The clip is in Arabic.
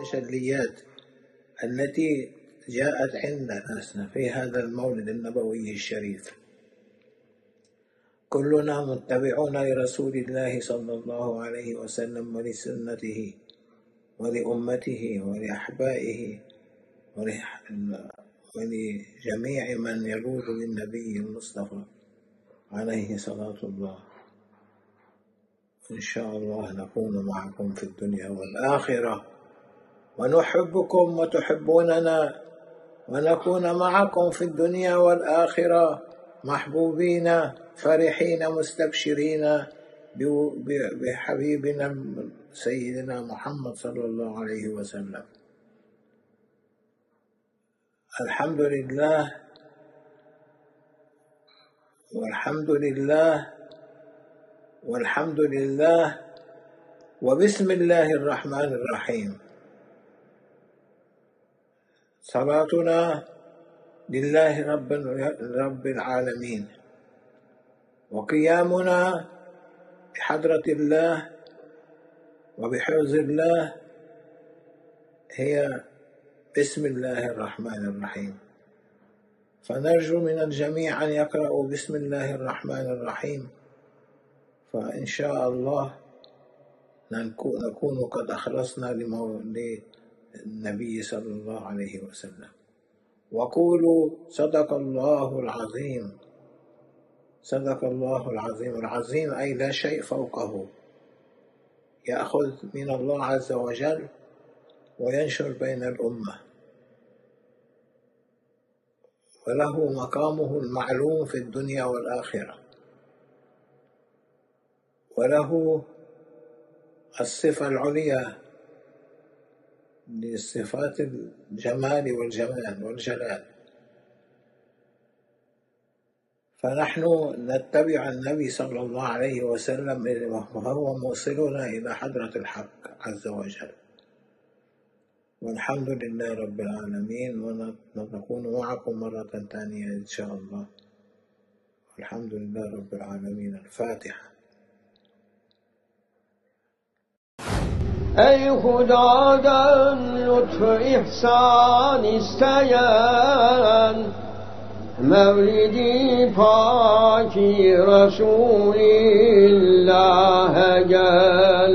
التجليات التي جاءت عندنا في هذا المولد النبوي الشريف. كلنا متبعون لرسول الله صلى الله عليه وسلم ولسنته ولأمته ولأحبائه ولجميع من يلوذ بالنبي المصطفى عليه صلاة الله. إن شاء الله نكون معكم في الدنيا والآخرة. ونحبكم وتحبوننا ونكون معكم في الدنيا والآخرة محبوبين فرحين مستبشرين بحبيبنا سيدنا محمد صلى الله عليه وسلم. الحمد لله والحمد لله والحمد لله وبسم الله الرحمن الرحيم. صلاتنا لله رب رب العالمين. وقيامنا بحضرة الله وبحفظ الله هي بسم الله الرحمن الرحيم. فنرجو من الجميع أن يقرأوا بسم الله الرحمن الرحيم. فإن شاء الله نكون قد أخلصنا للنبي صلى الله عليه وسلم. وقولوا صدق الله العظيم. صدق الله العظيم. العظيم أي لا شيء فوقه. يأخذ من الله عز وجل وينشر بين الأمة. وله مقامه المعلوم في الدنيا والآخرة. وله الصفة العليا لصفات الجمال والجمال والجلال. فنحن نتبع النبي صلى الله عليه وسلم وهو موصلنا إلى حضرة الحق عز وجل. والحمد لله رب العالمين ونكون معكم مرة ثانية إن شاء الله. والحمد لله رب العالمين. الفاتحة. Ey hudadan lütfu ihsan isteyen Mevlidi paki Resulillah'e gel.